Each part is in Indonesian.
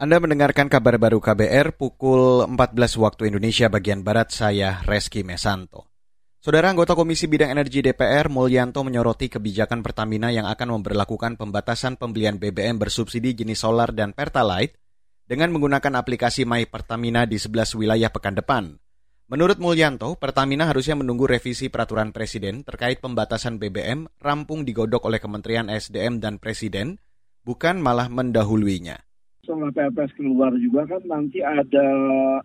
Anda mendengarkan kabar baru KBR pukul 14 waktu Indonesia bagian Barat, saya Reski Mesanto. Saudara anggota Komisi Bidang Energi DPR Mulyanto menyoroti kebijakan Pertamina yang akan memperlakukan pembatasan pembelian BBM bersubsidi jenis solar dan Pertalite dengan menggunakan aplikasi My Pertamina di 11 wilayah pekan depan. Menurut Mulyanto, Pertamina harusnya menunggu revisi peraturan Presiden terkait pembatasan BBM rampung digodok oleh Kementerian SDM dan Presiden, bukan malah mendahuluinya setelah PPS keluar juga kan nanti ada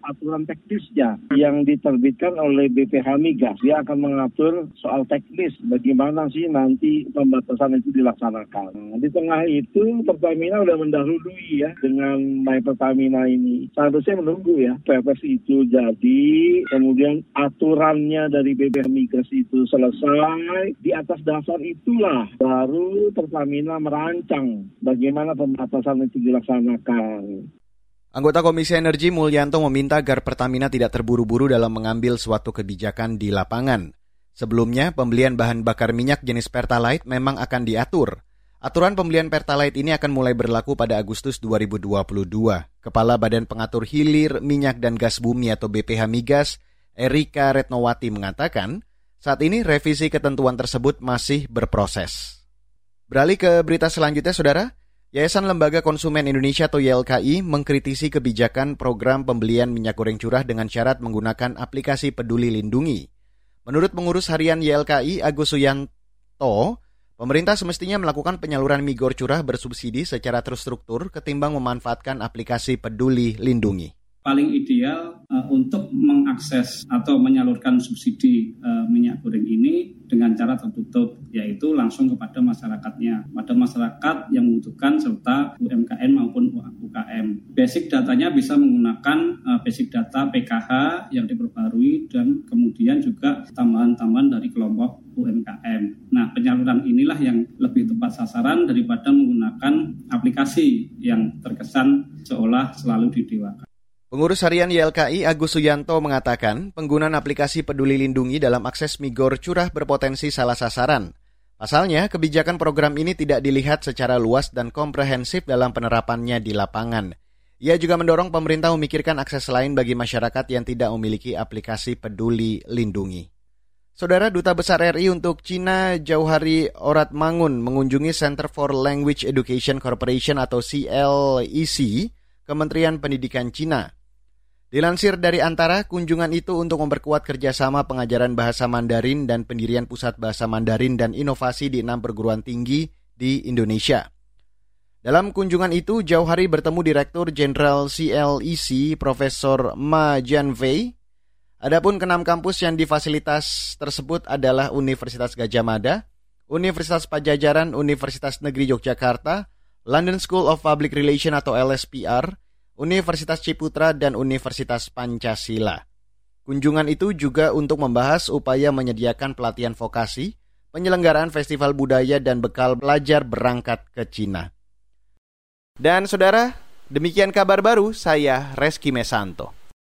aturan teknisnya yang diterbitkan oleh BPH Migas. Dia akan mengatur soal teknis bagaimana sih nanti pembatasan itu dilaksanakan. Nah, di tengah itu Pertamina udah mendahului ya dengan My Pertamina ini. Seharusnya menunggu ya PPS itu jadi, kemudian aturannya dari BPH Migas itu selesai. Di atas dasar itulah baru Pertamina merancang bagaimana pembatasan itu dilaksanakan Anggota Komisi Energi Mulyanto meminta agar Pertamina tidak terburu-buru dalam mengambil suatu kebijakan di lapangan. Sebelumnya, pembelian bahan bakar minyak jenis Pertalite memang akan diatur. Aturan pembelian Pertalite ini akan mulai berlaku pada Agustus 2022. Kepala Badan Pengatur Hilir Minyak dan Gas Bumi atau BPH Migas, Erika Retnowati mengatakan, saat ini revisi ketentuan tersebut masih berproses. Beralih ke berita selanjutnya, Saudara. Yayasan Lembaga Konsumen Indonesia atau YLKI mengkritisi kebijakan program pembelian minyak goreng curah dengan syarat menggunakan aplikasi Peduli Lindungi. Menurut pengurus harian YLKI Agus Suyanto, pemerintah semestinya melakukan penyaluran migor curah bersubsidi secara terstruktur ketimbang memanfaatkan aplikasi Peduli Lindungi paling ideal uh, untuk mengakses atau menyalurkan subsidi uh, minyak goreng ini dengan cara tertutup, yaitu langsung kepada masyarakatnya, pada masyarakat yang membutuhkan serta UMKM maupun UKM. Basic datanya bisa menggunakan uh, basic data PKH yang diperbarui dan kemudian juga tambahan-tambahan dari kelompok UMKM. Nah, penyaluran inilah yang lebih tepat sasaran daripada menggunakan aplikasi yang terkesan seolah selalu didewakan. Pengurus harian YLKI Agus Suyanto mengatakan penggunaan aplikasi peduli lindungi dalam akses migor curah berpotensi salah sasaran. Pasalnya, kebijakan program ini tidak dilihat secara luas dan komprehensif dalam penerapannya di lapangan. Ia juga mendorong pemerintah memikirkan akses lain bagi masyarakat yang tidak memiliki aplikasi peduli lindungi. Saudara Duta Besar RI untuk Cina Jauhari Orat Mangun mengunjungi Center for Language Education Corporation atau CLEC, Kementerian Pendidikan Cina. Dilansir dari antara kunjungan itu untuk memperkuat kerjasama pengajaran bahasa Mandarin dan pendirian pusat bahasa Mandarin dan inovasi di enam perguruan tinggi di Indonesia. Dalam kunjungan itu, jauh hari bertemu Direktur Jenderal CLEC Profesor Ma Jianwei. Adapun kenam kampus yang difasilitas tersebut adalah Universitas Gajah Mada, Universitas Pajajaran Universitas Negeri Yogyakarta, London School of Public Relations atau LSPR, Universitas Ciputra, dan Universitas Pancasila. Kunjungan itu juga untuk membahas upaya menyediakan pelatihan vokasi, penyelenggaraan festival budaya dan bekal belajar berangkat ke Cina. Dan saudara, demikian kabar baru saya Reski Mesanto.